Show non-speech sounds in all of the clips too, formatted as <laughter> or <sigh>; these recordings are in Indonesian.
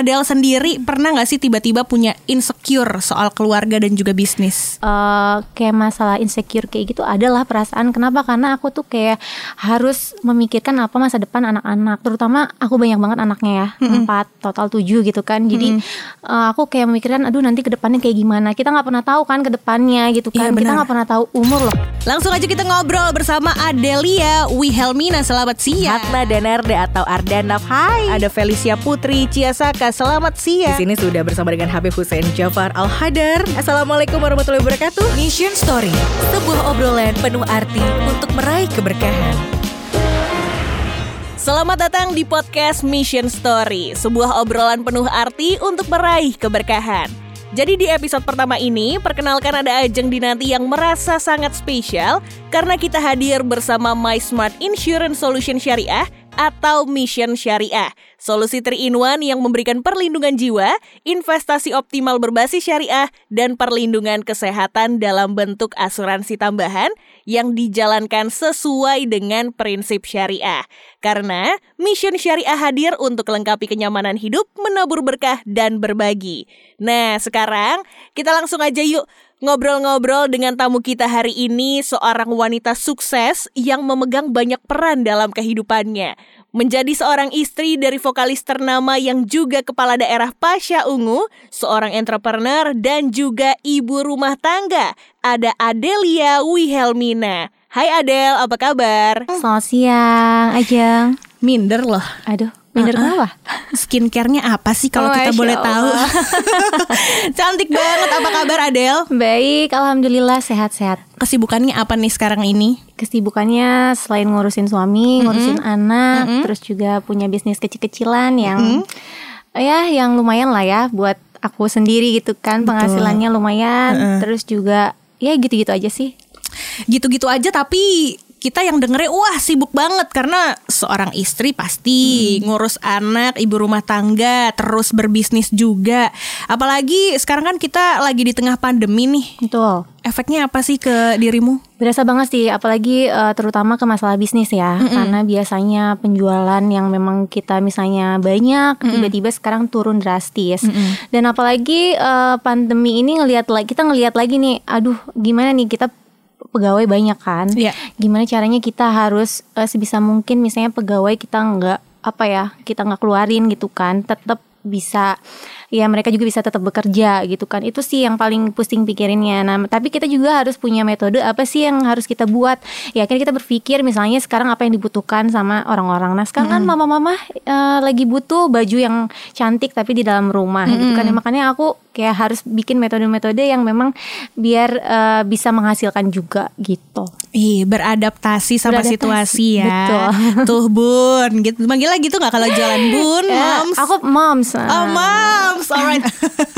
Adele sendiri pernah nggak sih tiba-tiba punya insecure soal keluarga dan juga bisnis? Eh, kayak masalah insecure kayak gitu adalah perasaan. Kenapa? Karena aku tuh kayak harus memikirkan apa masa depan anak-anak. Terutama aku banyak banget anaknya ya. Empat total tujuh gitu kan. Jadi eh, aku kayak memikirkan aduh nanti ke depannya kayak gimana? Kita nggak pernah tahu kan ke depannya gitu Iya, kan. Kita benar. nggak pernah tahu umur loh. Langsung aja kita ngobrol bersama Adelia Wihelmina. Selamat siang. Hatna Denerde atau Ardanaf. Hai. Ada Felicia Putri Ciasaka. Selamat Di siang. sini sudah bersama dengan Habib Hussein Jafar Al-Hadar Assalamualaikum warahmatullahi wabarakatuh Mission Story Sebuah obrolan penuh arti untuk meraih keberkahan Selamat datang di podcast Mission Story, sebuah obrolan penuh arti untuk meraih keberkahan. Jadi di episode pertama ini, perkenalkan ada ajeng dinanti yang merasa sangat spesial karena kita hadir bersama My Smart Insurance Solution Syariah atau Mission Syariah. Solusi 3-in-1 yang memberikan perlindungan jiwa, investasi optimal berbasis syariah, dan perlindungan kesehatan dalam bentuk asuransi tambahan yang dijalankan sesuai dengan prinsip syariah. Karena Mission Syariah hadir untuk lengkapi kenyamanan hidup, menabur berkah, dan berbagi. Nah, sekarang kita langsung aja yuk ngobrol-ngobrol dengan tamu kita hari ini, seorang wanita sukses yang memegang banyak peran dalam kehidupannya. Menjadi seorang istri dari vokalis ternama yang juga kepala daerah Pasha Ungu, seorang entrepreneur dan juga ibu rumah tangga. Ada Adelia Wihelmina. Hai Adel, apa kabar? selamat siang Ajeng Minder loh. aduh minder kenapa Skincare-nya apa sih kalau Oh, kita boleh tahu? <laughs> Cantik banget, apa kabar Adel? baik alhamdulillah sehat-sehat Kesibukannya apa nih sekarang ini? kesibukannya selain ngurusin suami, ngurusin anak, terus juga punya bisnis kecil-kecilan yang ya yang lumayan lah ya buat aku sendiri gitu kan penghasilannya lumayan, terus juga ya gitu-gitu aja sih. gitu-gitu aja tapi kita yang dengernya wah sibuk banget karena seorang istri pasti ngurus anak, ibu rumah tangga, terus berbisnis juga. Apalagi sekarang kan kita lagi di tengah pandemi nih. Betul. Efeknya apa sih ke dirimu? Berasa banget sih, apalagi eh, terutama ke masalah bisnis ya, karena biasanya penjualan yang memang kita misalnya banyak, tiba-tiba sekarang turun drastis. Dan apalagi eh, pandemi ini ngelihat lagi, kita ngelihat lagi nih, aduh gimana nih kita pegawai banyak kan, Iya. gimana caranya kita harus eh, sebisa mungkin misalnya pegawai kita nggak apa ya, kita nggak keluarin gitu kan, tetap bisa ya mereka juga bisa tetap bekerja gitu kan. Itu sih yang paling pusing pikirinnya. Nah tapi kita juga harus punya metode apa sih yang harus kita buat. Ya akhirnya kita berpikir misalnya sekarang apa yang dibutuhkan sama orang-orang. Nah sekarang kan mama-mama eh, lagi butuh baju yang cantik tapi di dalam rumah gitu kan. Ya, makanya aku kayak harus bikin metode-metode yang memang biar eh, bisa menghasilkan juga gitu. Ih, beradaptasi sama Beradaptasi, situasi ya. betul. <laughs> Tuh Bun, gitu. Manggilnya gitu nggak kalau jalan Bun, Ya, Moms? aku moms. Oh moms, alright.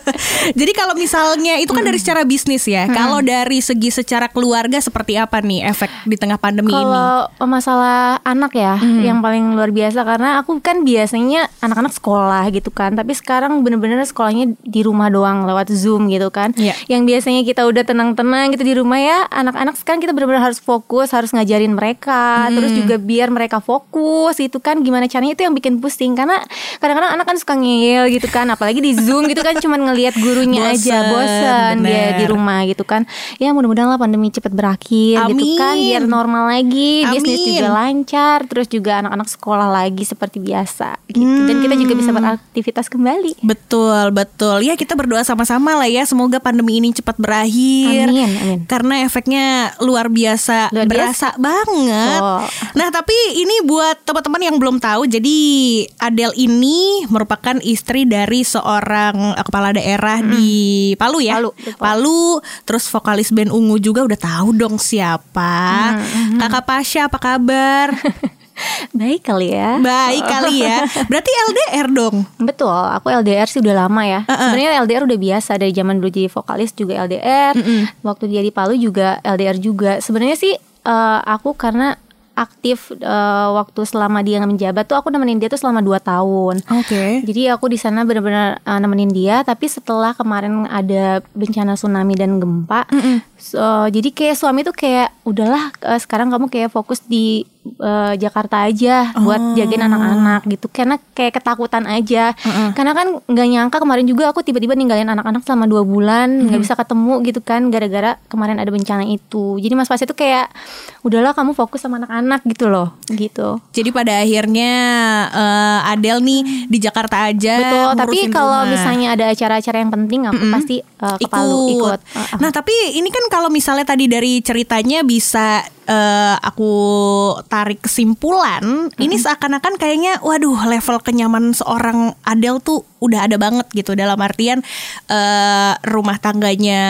<laughs> Jadi kalau misalnya itu kan dari secara bisnis ya. Kalau dari segi secara keluarga seperti apa nih efek di tengah pandemi ini? Kalau masalah anak ya, yang paling luar biasa karena aku kan biasanya anak-anak sekolah gitu kan, tapi sekarang bener-bener sekolahnya di rumah doang lewat zoom gitu kan. Iya. Yang biasanya kita udah tenang-tenang gitu di rumah ya, anak-anak sekarang kita bener-bener harus fokus, harus ngajarin mereka, terus juga biar mereka fokus itu kan gimana caranya itu yang bikin pusing karena kadang-kadang anak kan suka ngeyel gitu kan, apalagi di zoom gitu kan cuman ngelihat gurunya aja Bosen, bosan dia di rumah gitu kan. Ya mudah-mudahan lah pandemi cepet berakhir gitu kan, Amin. biar normal lagi, bisnis Amin. juga lancar, terus juga anak-anak sekolah lagi seperti biasa gitu. Dan kita juga bisa beraktivitas kembali. Betul, betul. Ya kita berdoa sama-sama lah ya semoga pandemi ini cepat berakhir. Amin, amin. Karena efeknya luar biasa, Luar berasa banget. Oh. Nah, tapi ini buat teman-teman yang belum tahu, jadi Adele ini merupakan istri dari seorang eh, kepala daerah di Palu ya. Palu, betul. Palu, terus vokalis band Ungu juga udah tahu dong siapa. Kakak Pasha apa kabar? <laughs> Baik kali ya. Baik kali ya. <laughs> Berarti LDR dong. Betul, aku LDR sih udah lama ya. Sebenarnya LDR udah biasa dari zaman dulu jadi vokalis juga LDR. Waktu dia di Palu juga LDR juga. Sebenarnya sih eh, aku karena aktif eh, waktu selama dia menjabat tuh aku nemenin dia tuh selama 2 tahun. Oke. Jadi aku di sana benar-benar uh, nemenin dia, tapi setelah kemarin ada bencana tsunami dan gempa, so, jadi kayak suami tuh kayak udahlah uh, sekarang kamu kayak fokus di eh, Jakarta aja buat Oh. jagain anak-anak gitu. Karena kayak ketakutan aja. Karena kan nggak nyangka kemarin juga aku tiba-tiba ninggalin anak-anak selama dua bulan. Nggak bisa ketemu gitu kan gara-gara kemarin ada bencana itu. Jadi mas pas itu kayak udahlah kamu fokus sama anak-anak gitu loh gitu. Jadi pada akhirnya eh, Adele nih di Jakarta aja. betul tapi kalau rumah. misalnya ada acara-acara yang penting aku pasti eh, ke Palu ikut. Uh-uh. Nah tapi ini kan kalau misalnya tadi dari ceritanya bisa eh, aku tarik kesimpulan, ini seakan-akan kayaknya, waduh level kenyamanan seorang Adele tuh udah ada banget gitu dalam artian eh, rumah tangganya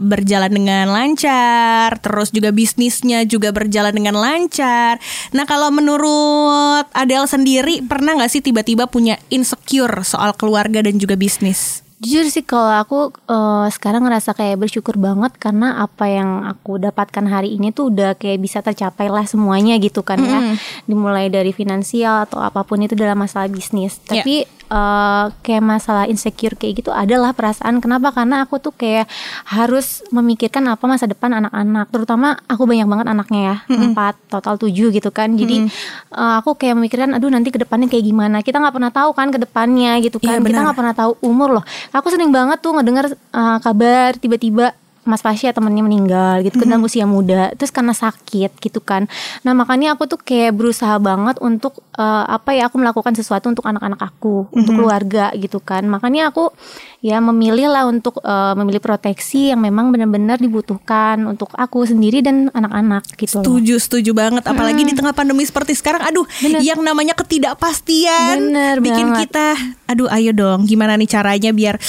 berjalan dengan lancar, terus juga bisnisnya juga berjalan dengan lancar. Nah kalau menurut Adele sendiri pernah nggak sih tiba-tiba punya insecure soal keluarga dan juga bisnis? Jujur sih kalau aku eh, sekarang ngerasa kayak bersyukur banget karena apa yang aku dapatkan hari ini tuh udah kayak bisa tercapai lah semuanya gitu kan ya. Dimulai dari finansial atau apa pun itu dalam masalah bisnis. Iya. Tapi eh, kayak masalah insecure kayak gitu adalah perasaan kenapa? Karena aku tuh kayak harus memikirkan apa masa depan anak-anak. Terutama aku banyak banget anaknya ya, empat total tujuh gitu kan. Jadi eh, aku kayak memikirkan aduh nanti ke depannya kayak gimana. Kita nggak pernah tahu kan ke depannya gitu Iya, kan. Kita benar. nggak pernah tahu umur loh. Aku sering banget tuh ngedenger uh, kabar tiba-tiba Mas Pasya temennya meninggal gitu kan usia muda terus karena sakit gitu kan nah makanya aku tuh kayak berusaha banget untuk uh, apa ya aku melakukan sesuatu untuk anak-anak aku untuk keluarga gitu kan makanya aku ya memilih lah untuk uh, memilih proteksi yang memang benar-benar dibutuhkan untuk aku sendiri dan anak-anak gitu loh. Setuju, setuju banget. Apalagi di tengah pandemi seperti sekarang, aduh, yang namanya ketidakpastian Bener bikin banget. kita, aduh, ayo dong, gimana nih caranya biar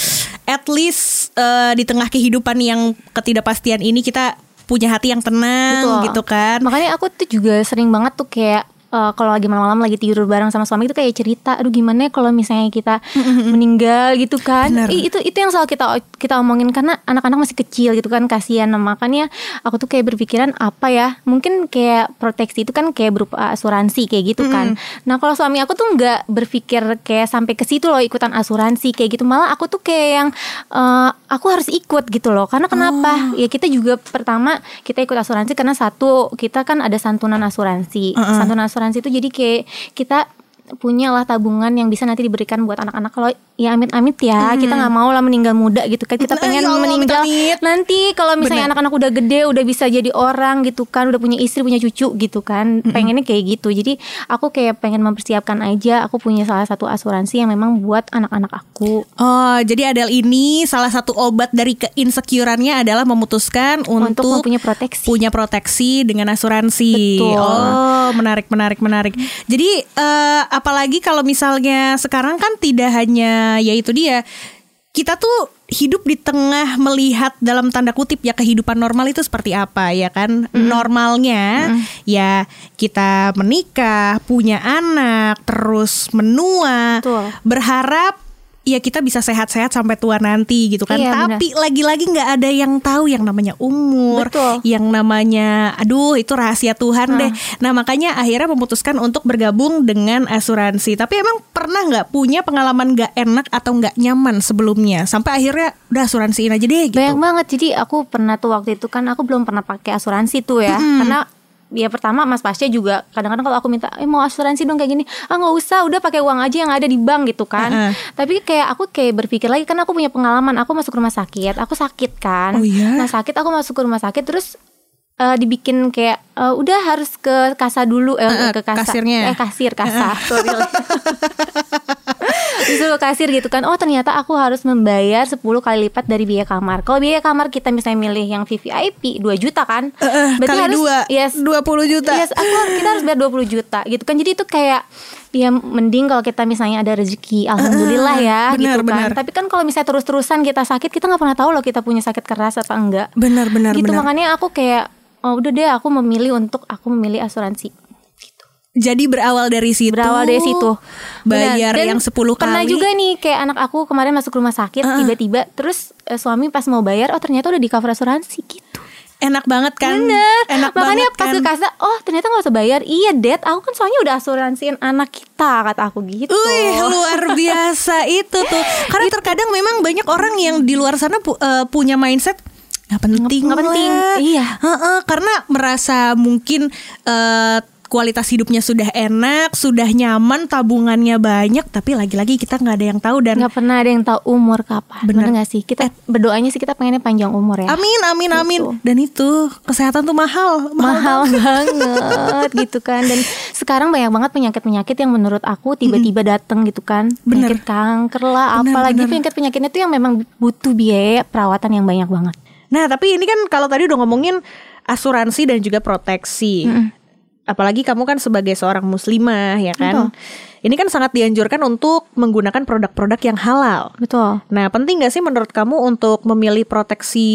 at least eh, di tengah kehidupan yang ketidakpastian ini kita punya hati yang tenang, Betul. gitu kan? Makanya aku tuh juga sering banget tuh kayak eh, kalau lagi malam-malam lagi tidur bareng sama suami itu kayak cerita, aduh gimana ya kalau misalnya kita <laughs> meninggal gitu kan? Bener. Itu itu yang selalu kita kita omongin karena anak-anak masih kecil gitu kan kasihan. Nah, makanya aku tuh kayak berpikiran apa ya? Mungkin kayak proteksi itu kan kayak berupa asuransi kayak gitu kan. Nah, kalau suami aku tuh nggak berpikir kayak sampai ke situ loh ikutan asuransi kayak gitu. Malah aku tuh kayak yang eh, aku harus ikut gitu loh. Karena kenapa? Ya kita juga pertama kita ikut asuransi karena satu kita kan ada santunan asuransi. Santunan asuransi itu jadi kayak kita punya lah tabungan yang bisa nanti diberikan buat anak-anak. Kalau ya amit-amit ya kita nggak mau lah meninggal muda gitu kan kita Nah, pengen ya Allah, meninggal amit-amit. nanti kalau misalnya Bener. anak-anak udah gede udah bisa jadi orang gitu kan udah punya istri punya cucu gitu kan pengennya kayak gitu jadi aku kayak pengen mempersiapkan aja aku punya salah satu asuransi yang memang buat anak-anak aku Oh, jadi Adele ini salah satu obat dari keinsecurannya adalah memutuskan untuk, untuk mempunyai proteksi punya proteksi dengan asuransi. Betul. Oh, menarik, menarik, menarik. Jadi eh, apalagi kalau misalnya sekarang kan tidak hanya yaitu dia. Kita tuh hidup di tengah melihat dalam tanda kutip ya kehidupan normal itu seperti apa ya kan? Normalnya ya kita menikah punya anak terus menua Betul. berharap ya kita bisa sehat-sehat sampai tua nanti gitu kan. Iya, Tapi lagi-lagi nggak ada yang tahu yang namanya umur, Betul. yang namanya aduh itu rahasia Tuhan deh. Nah makanya akhirnya memutuskan untuk bergabung dengan asuransi. Tapi emang pernah nggak punya pengalaman nggak enak atau nggak nyaman sebelumnya sampai akhirnya udah asuransiin aja deh gitu. Banyak banget. Jadi aku pernah tuh waktu itu kan aku belum pernah pakai asuransi tuh ya. Karena ya pertama Mas Pasca juga kadang-kadang kalau aku minta eh mau asuransi dong kayak gini. Ah nggak usah udah pakai uang aja yang ada di bank gitu kan. Heeh. tapi kayak aku kayak berpikir lagi karena aku punya pengalaman aku masuk rumah sakit aku sakit kan. Oh iya? nah sakit aku masuk ke rumah sakit terus eh, dibikin kayak eh, udah harus ke kasa dulu eh, Heeh, ke kasa. kasirnya. eh kasir kasa <laughs> sorry disuruh kasir gitu kan. Oh ternyata aku harus membayar 10 kali lipat dari biaya kamar. Kalau biaya kamar kita misalnya milih yang VVIP 2 juta kan? Eh, Berarti kali harus- dua, yes. 20 juta. yes aku kita harus bayar 20 juta gitu kan. Jadi itu kayak ya mending kalau kita misalnya ada rezeki alhamdulillah ya benar, gitu kan. benar. tapi kan kalau misalnya terus-terusan kita sakit kita nggak pernah tahu loh kita punya sakit keras atau enggak. Benar, benar, gitu benar. makanya aku kayak oh udah deh aku memilih untuk aku memilih asuransi Jadi berawal dari situ. berawal dari situ Bayar. Dan yang 10 kali. pernah juga nih kayak anak aku kemarin masuk rumah sakit tiba-tiba terus eh, suami pas mau bayar oh ternyata udah di cover asuransi gitu Enak banget kan? Bener Enak Makanya banget pas kan? ke kasa Oh ternyata gak usah bayar Iya Dad Aku kan soalnya udah asuransiin anak kita Kata aku gitu Wih luar biasa itu tuh Karena terkadang memang banyak orang yang di luar sana pu- eh, punya mindset nggak penting nggak penting, lah." iya. Heeh, karena merasa mungkin eh, kualitas hidupnya sudah enak, sudah nyaman, tabungannya banyak, tapi lagi-lagi kita nggak ada yang tahu dan nggak pernah ada yang tahu umur kapan. Bener. bener nggak sih? Kita berdoanya sih kita pengennya panjang umur ya. Amin amin amin. Gitu. Dan itu kesehatan tuh mahal, mahal banget. <laughs> gitu kan. Dan sekarang banyak banget penyakit-penyakit yang menurut aku tiba-tiba datang gitu kan. Bener. penyakit kanker lah Bener, apalagi penyakit-penyakitnya tuh yang memang butuh biaya perawatan yang banyak banget. Nah, tapi ini kan kalau tadi udah ngomongin asuransi dan juga proteksi. Apalagi kamu kan sebagai seorang muslimah ya kan. Ini kan sangat dianjurkan untuk menggunakan produk-produk yang halal. betul Nah, penting gak sih menurut kamu untuk memilih proteksi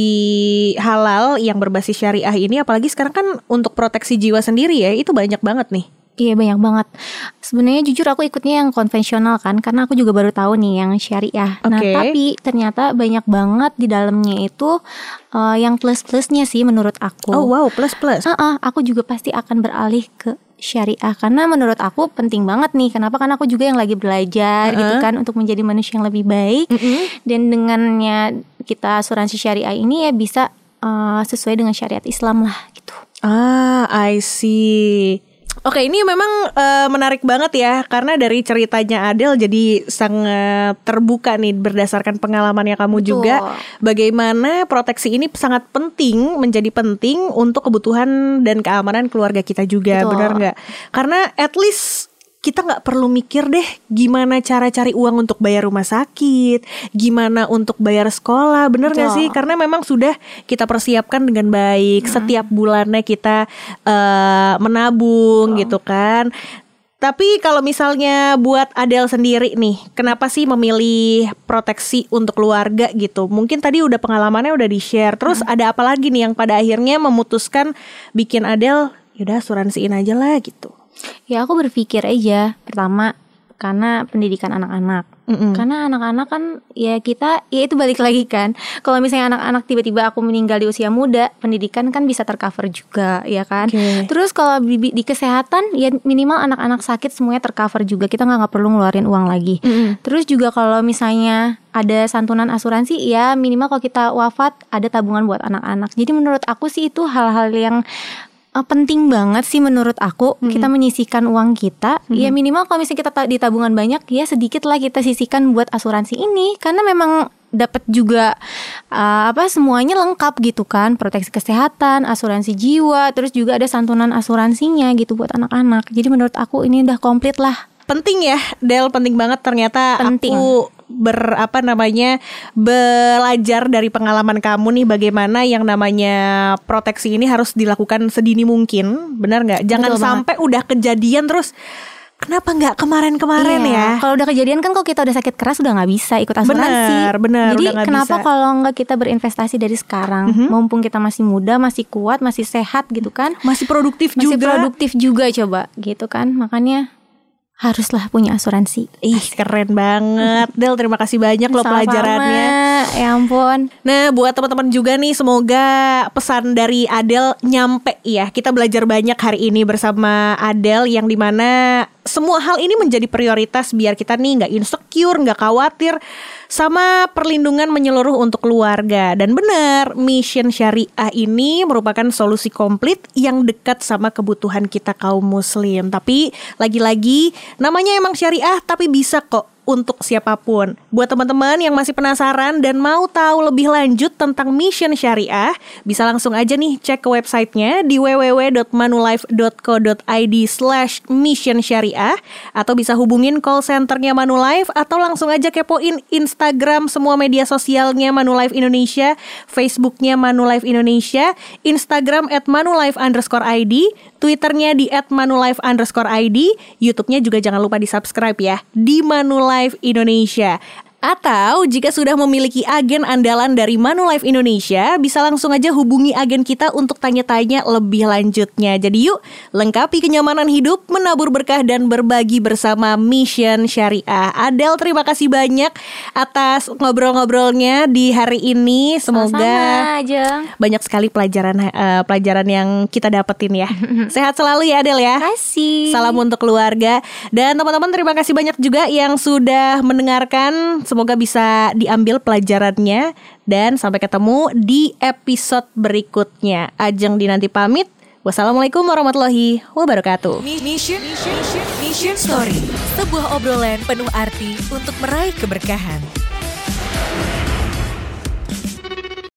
halal yang berbasis syariah ini? Apalagi sekarang kan untuk proteksi jiwa sendiri ya, itu banyak banget nih. Iya banyak banget. Sebenarnya jujur aku ikutnya yang konvensional kan, karena aku juga baru tahu nih yang syariah. Nah Oke. tapi ternyata banyak banget di dalamnya itu eh, yang plus plusnya sih menurut aku. Oh wow, plus plus. Ah, ah, aku juga pasti akan beralih ke syariah karena menurut aku penting banget nih. Kenapa? Karena aku juga yang lagi belajar gitu kan untuk menjadi manusia yang lebih baik. Dan dengannya kita asuransi syariah ini ya bisa eh, sesuai dengan syariat Islam lah gitu. Ah, I see. Oke, ini memang eh, menarik banget ya karena dari ceritanya Adele jadi sangat terbuka nih berdasarkan pengalamannya kamu Betul. juga bagaimana proteksi ini sangat penting menjadi penting untuk kebutuhan dan keamanan keluarga kita juga, Betul. benar nggak? Karena at least kita nggak perlu mikir deh gimana cara cari uang untuk bayar rumah sakit, gimana untuk bayar sekolah, bener nggak Betul. sih? Karena memang sudah kita persiapkan dengan baik. Setiap bulannya kita eh, menabung gitu kan. Tapi kalau misalnya buat Adele sendiri nih, kenapa sih memilih proteksi untuk keluarga gitu? Mungkin tadi udah pengalamannya udah di-share. Terus ada apa lagi nih yang pada akhirnya memutuskan bikin Adele yaudah asuransiin aja lah gitu. Ya aku berpikir aja pertama karena pendidikan anak-anak. Mm-mm. Karena anak-anak kan ya kita ya itu balik lagi kan. Kalau misalnya anak-anak tiba-tiba aku meninggal di usia muda, pendidikan kan bisa tercover juga ya kan. Oke. Terus kalau di, di kesehatan ya minimal anak-anak sakit semuanya tercover juga. Kita nggak perlu ngeluarin uang lagi. Mm-mm. Terus juga kalau misalnya ada santunan asuransi ya minimal kalau kita wafat ada tabungan buat anak-anak. Jadi menurut aku sih itu hal-hal yang uh, penting banget sih menurut aku kita menyisihkan uang kita. Ya minimal kalau misalnya kita ta- di tabungan banyak ya sedikit lah kita sisihkan buat asuransi ini. Karena memang dapat juga uh, apa semuanya lengkap gitu kan. Proteksi kesehatan asuransi jiwa terus juga ada santunan asuransinya gitu buat anak-anak. Jadi menurut aku ini udah komplit lah. Penting ya Del penting banget ternyata Penting. aku ber apa namanya belajar dari pengalaman kamu nih bagaimana yang namanya proteksi ini harus dilakukan sedini mungkin benar nggak jangan Betul banget. sampai udah kejadian terus kenapa nggak kemarin-kemarin Iya. ya Kalau udah kejadian kan kalau kita udah sakit keras udah nggak bisa ikut asuransi. Bener, bener, Jadi kenapa kalau nggak kita berinvestasi dari sekarang, mumpung kita masih muda, masih kuat, masih sehat gitu kan, masih produktif masih juga produktif juga coba gitu kan. Makanya haruslah punya asuransi. ih keren banget Del terima kasih banyak loh pelajarannya Ya ampun. Nah, buat teman-teman juga nih, semoga pesan dari Adele nyampe ya. Kita belajar banyak hari ini bersama Adele yang di mana semua hal ini menjadi prioritas biar kita nih nggak insecure, nggak khawatir sama perlindungan menyeluruh untuk keluarga. Dan benar, mission syariah ini merupakan solusi komplit yang dekat sama kebutuhan kita kaum muslim. Tapi lagi-lagi namanya emang syariah tapi bisa kok untuk siapa pun. Buat teman-teman yang masih penasaran dan mau tahu lebih lanjut tentang Mission Syariah, bisa langsung aja nih cek ke websitenya di www.manulife.co.id slash mission syariah atau bisa hubungin call centernya Manulife atau langsung aja kepoin Instagram semua media sosialnya Manulife Indonesia, Facebooknya Manulife Indonesia, Instagram at Manulife underscore ID, Twitternya di at Manulife underscore ID, Youtubenya juga jangan lupa di subscribe ya di Manulife Indonesia. Atau jika sudah memiliki agen andalan dari Manulife Indonesia, bisa langsung aja hubungi agen kita untuk tanya-tanya lebih lanjutnya. Jadi yuk, lengkapi kenyamanan hidup, menabur berkah dan berbagi bersama Mission Syariah. Adel, terima kasih banyak atas ngobrol-ngobrolnya di hari ini. Semoga Sama-sama aja. banyak sekali pelajaran eh, pelajaran yang kita dapetin ya. <laughs> Sehat selalu ya Adel ya. Kasih. Salam untuk keluarga dan teman-teman terima kasih banyak juga yang sudah mendengarkan. Semoga bisa diambil pelajarannya dan sampai ketemu di episode berikutnya. Ajeng Dinanti pamit. Wassalamualaikum warahmatullahi wabarakatuh. Mission, mission, mission story. Sebuah obrolan penuh arti untuk meraih keberkahan.